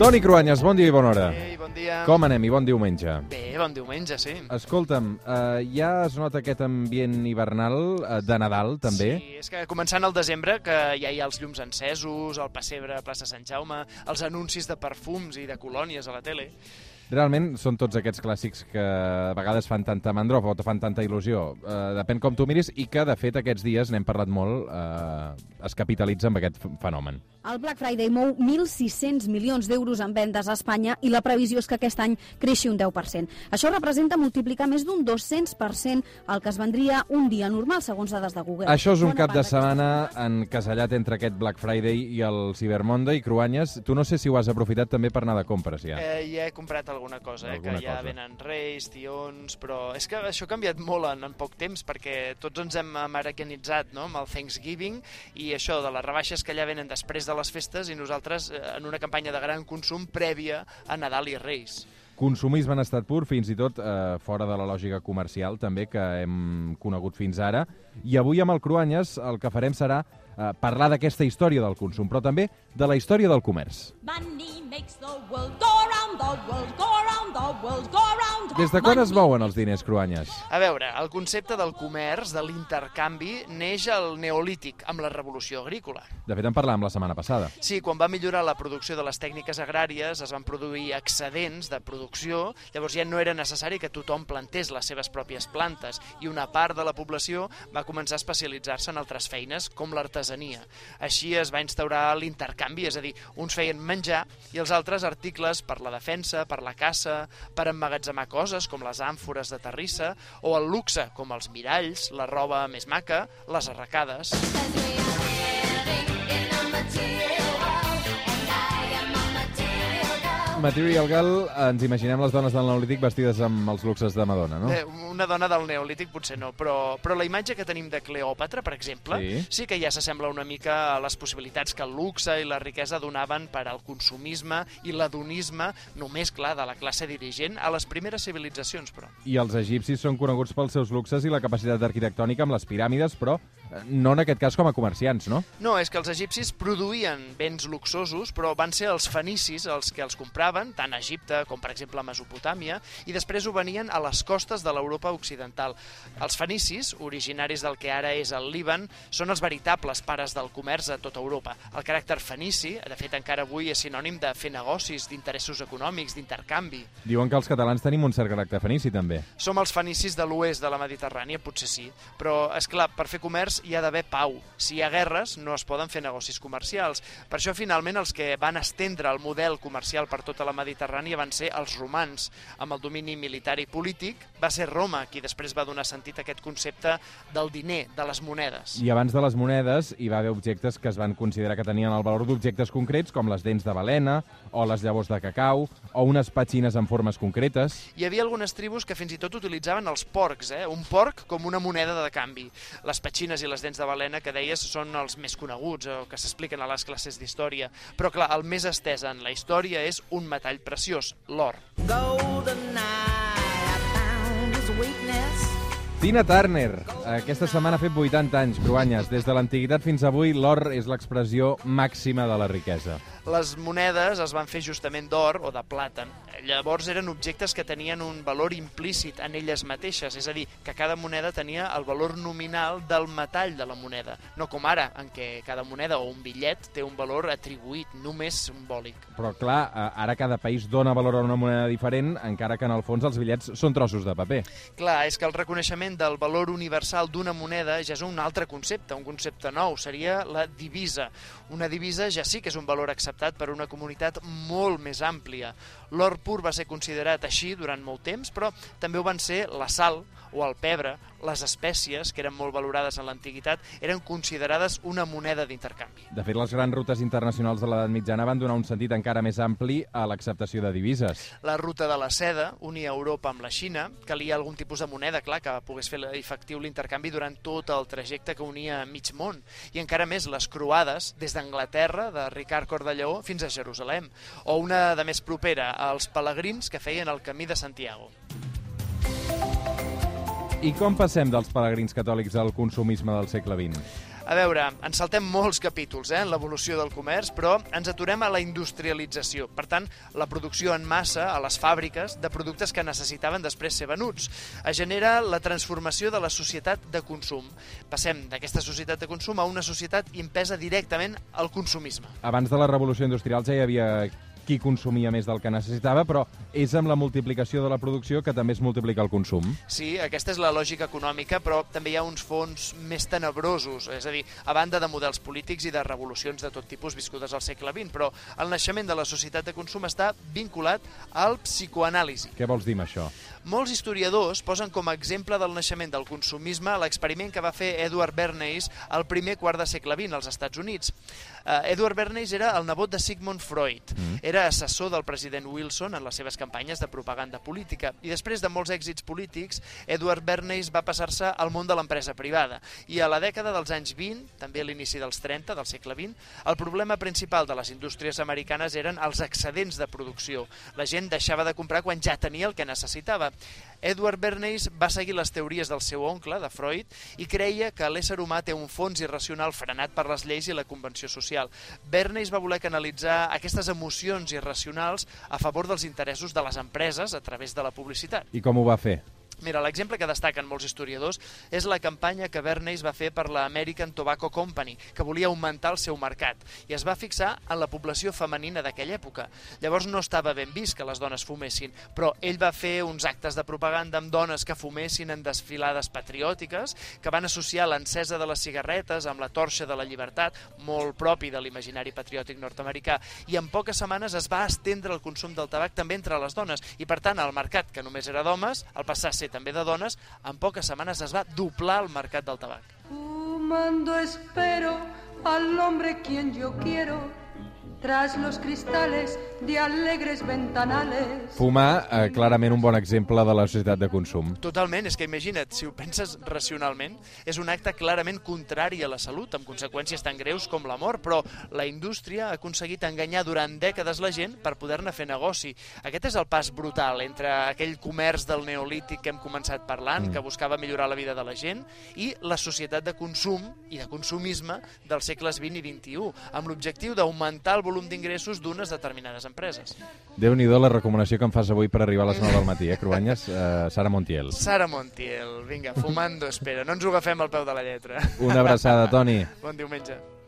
Toni Cruanyes, bon dia i bona hora. Ei, bon dia. Com anem i bon diumenge? Bé, bon diumenge, sí. Escolta'm, eh, ja es nota aquest ambient hivernal eh, de Nadal, també? Sí, és que començant el desembre, que ja hi ha els llums encesos, el pessebre a plaça Sant Jaume, els anuncis de perfums i de colònies a la tele... Realment són tots aquests clàssics que a vegades fan tanta mandrofa o te fan tanta il·lusió. Eh, depèn com tu miris i que, de fet, aquests dies n'hem parlat molt, eh, es capitalitza amb aquest fenomen. El Black Friday mou 1.600 milions d'euros en vendes a Espanya i la previsió és que aquest any creixi un 10%. Això representa multiplicar més d'un 200% el que es vendria un dia normal, segons dades de Google. Això és un Bona cap de setmana encasellat entre aquest Black Friday i el Cyber Monday. Cruanyes, tu no sé si ho has aprofitat també per anar de compres, ja. Eh, ja he comprat alguna cosa, eh, Alguna que ja cosa. venen reis, tions, però és que això ha canviat molt en, en poc temps perquè tots ens hem americanitzat no? amb el Thanksgiving i això de les rebaixes que ja venen després de les festes i nosaltres eh, en una campanya de gran consum prèvia a Nadal i Reis. Consumisme en estat pur, fins i tot eh, fora de la lògica comercial, també, que hem conegut fins ara. I avui amb el Cruanyes el que farem serà eh, parlar d'aquesta història del consum, però també de la història del comerç. Money makes the world go the world. Go round, Des de quan es mouen els diners, Cruanyes? A veure, el concepte del comerç, de l'intercanvi, neix al Neolític, amb la revolució agrícola. De fet, en parlàvem la setmana passada. Sí, quan va millorar la producció de les tècniques agràries, es van produir excedents de producció, llavors ja no era necessari que tothom plantés les seves pròpies plantes i una part de la població va començar a especialitzar-se en altres feines, com l'artesania. Així es va instaurar l'intercanvi, és a dir, uns feien menjar i els altres articles per la defensa, per la caça, per emmagatzemar coses com les àmfores de terrissa, o el luxe, com els miralls, la roba més maca, les arracades. Material Girl, ens imaginem les dones del Neolític vestides amb els luxes de Madonna, no? Eh, una dona del neolític potser no, però, però la imatge que tenim de Cleòpatra, per exemple, Sí. sí que ja s'assembla una mica a les possibilitats que el luxe i la riquesa donaven per al consumisme i l'adonisme, només, clar, de la classe dirigent, a les primeres civilitzacions, però. I els egipcis són coneguts pels seus luxes i la capacitat arquitectònica amb les piràmides, però eh, no en aquest cas com a comerciants, no? No, és que els egipcis produïen béns luxosos, però van ser els fenicis els que els compraven, tant a Egipte com, per exemple, a Mesopotàmia, i després ho venien a les costes de l'Europa occidental. Els fenicis, originaris del que ara és el Líban, són els veritables pares del comerç a tota Europa. El caràcter fenici, de fet, encara avui és sinònim de fer negocis, d'interessos econòmics, d'intercanvi. Diuen que els catalans tenim un cert caràcter fenici, també. Som els fenicis de l'oest de la Mediterrània, potser sí, però, és clar, per fer comerç hi ha d'haver pau. Si hi ha guerres, no es poden fer negocis comercials. Per això, finalment, els que van estendre el model comercial per tota la Mediterrània van ser els romans. Amb el domini militar i polític, va ser Roma qui després va donar sentit a aquest concepte del diner, de les monedes. I abans de les monedes hi va haver objectes que es van considerar que tenien el valor d'objectes concrets, com les dents de balena, o les llavors de cacau, o unes petxines en formes concretes. Hi havia algunes tribus que fins i tot utilitzaven els porcs, eh? un porc com una moneda de canvi. Les petxines i les dents de balena que deies són els més coneguts o que s'expliquen a les classes d'història. Però clar, el més estès en la història és un metall preciós, l'or. Tina Turner, aquesta setmana ha fet 80 anys, Cruanyes. Des de l'antiguitat fins avui, l'or és l'expressió màxima de la riquesa. Les monedes es van fer justament d'or o de plàtan. Llavors eren objectes que tenien un valor implícit en elles mateixes, és a dir, que cada moneda tenia el valor nominal del metall de la moneda, no com ara, en què cada moneda o un bitllet té un valor atribuït, només simbòlic. Però, clar, eh, ara cada país dona valor a una moneda diferent, encara que en el fons els bitllets són trossos de paper. Clar, és que el reconeixement del valor universal d'una moneda ja és un altre concepte, un concepte nou, seria la divisa. Una divisa ja sí que és un valor acceptat per una comunitat molt més àmplia. L'or pur va ser considerat així durant molt temps, però també ho van ser la sal o el pebre, les espècies, que eren molt valorades en l'antiguitat, eren considerades una moneda d'intercanvi. De fet, les grans rutes internacionals de l'edat mitjana van donar un sentit encara més ampli a l'acceptació de divises. La ruta de la seda unia Europa amb la Xina, calia algun tipus de moneda, clar, que pogués fer efectiu l'intercanvi durant tot el trajecte que unia mig món. I encara més les croades, des d'Anglaterra, de Ricard Cordelló, fins a Jerusalem. O una de més propera, els pelegrins que feien el camí de Santiago. I com passem dels pelegrins catòlics al consumisme del segle XX? A veure, ens saltem molts capítols eh, en l'evolució del comerç, però ens aturem a la industrialització. Per tant, la producció en massa a les fàbriques de productes que necessitaven després ser venuts. Es genera la transformació de la societat de consum. Passem d'aquesta societat de consum a una societat impesa directament al consumisme. Abans de la revolució industrial ja hi havia qui consumia més del que necessitava, però és amb la multiplicació de la producció que també es multiplica el consum. Sí, aquesta és la lògica econòmica, però també hi ha uns fons més tenebrosos, és a dir, a banda de models polítics i de revolucions de tot tipus viscudes al segle XX, però el naixement de la societat de consum està vinculat al psicoanàlisi. Què vols dir amb això? Molts historiadors posen com a exemple del naixement del consumisme l'experiment que va fer Edward Bernays al primer quart de segle XX als Estats Units. Uh, Edward Bernays era el nebot de Sigmund Freud. Mm. Era assessor del president Wilson en les seves campanyes de propaganda política. I després de molts èxits polítics, Edward Bernays va passar-se al món de l'empresa privada. I a la dècada dels anys 20, també a l'inici dels 30 del segle XX, el problema principal de les indústries americanes eren els excedents de producció. La gent deixava de comprar quan ja tenia el que necessitava. Edward Bernays va seguir les teories del seu oncle, de Freud, i creia que l'ésser humà té un fons irracional frenat per les lleis i la convenció social. Bernays va voler canalitzar aquestes emocions irracionals a favor dels interessos de les empreses a través de la publicitat. I com ho va fer? Mira, l'exemple que destaquen molts historiadors és la campanya que Bernays va fer per la American Tobacco Company, que volia augmentar el seu mercat, i es va fixar en la població femenina d'aquella època. Llavors no estava ben vist que les dones fumessin, però ell va fer uns actes de propaganda amb dones que fumessin en desfilades patriòtiques, que van associar l'encesa de les cigarretes amb la torxa de la llibertat, molt propi de l'imaginari patriòtic nord-americà, i en poques setmanes es va estendre el consum del tabac també entre les dones, i per tant el mercat, que només era d'homes, al passar a ser també de dones, en poques setmanes es va doblar el mercat del tabac. Fumando espero al hombre quien yo quiero, tras los cristales de alegres ventanales. Fumar, eh, clarament un bon exemple de la societat de consum. Totalment, és que imagina't, si ho penses racionalment, és un acte clarament contrari a la salut, amb conseqüències tan greus com la mort, però la indústria ha aconseguit enganyar durant dècades la gent per poder-ne fer negoci. Aquest és el pas brutal entre aquell comerç del neolític que hem començat parlant, mm. que buscava millorar la vida de la gent, i la societat de consum i de consumisme dels segles XX i XXI, amb l'objectiu d'augmentar el volum d'ingressos d'unes determinades empreses. Déu-n'hi-do la recomanació que em fas avui per arribar a les 9 del matí, eh, Cruanyes? Eh, Sara Montiel. Sara Montiel, vinga, fumando espera, no ens ho agafem al peu de la lletra. Una abraçada, Toni. Bon diumenge.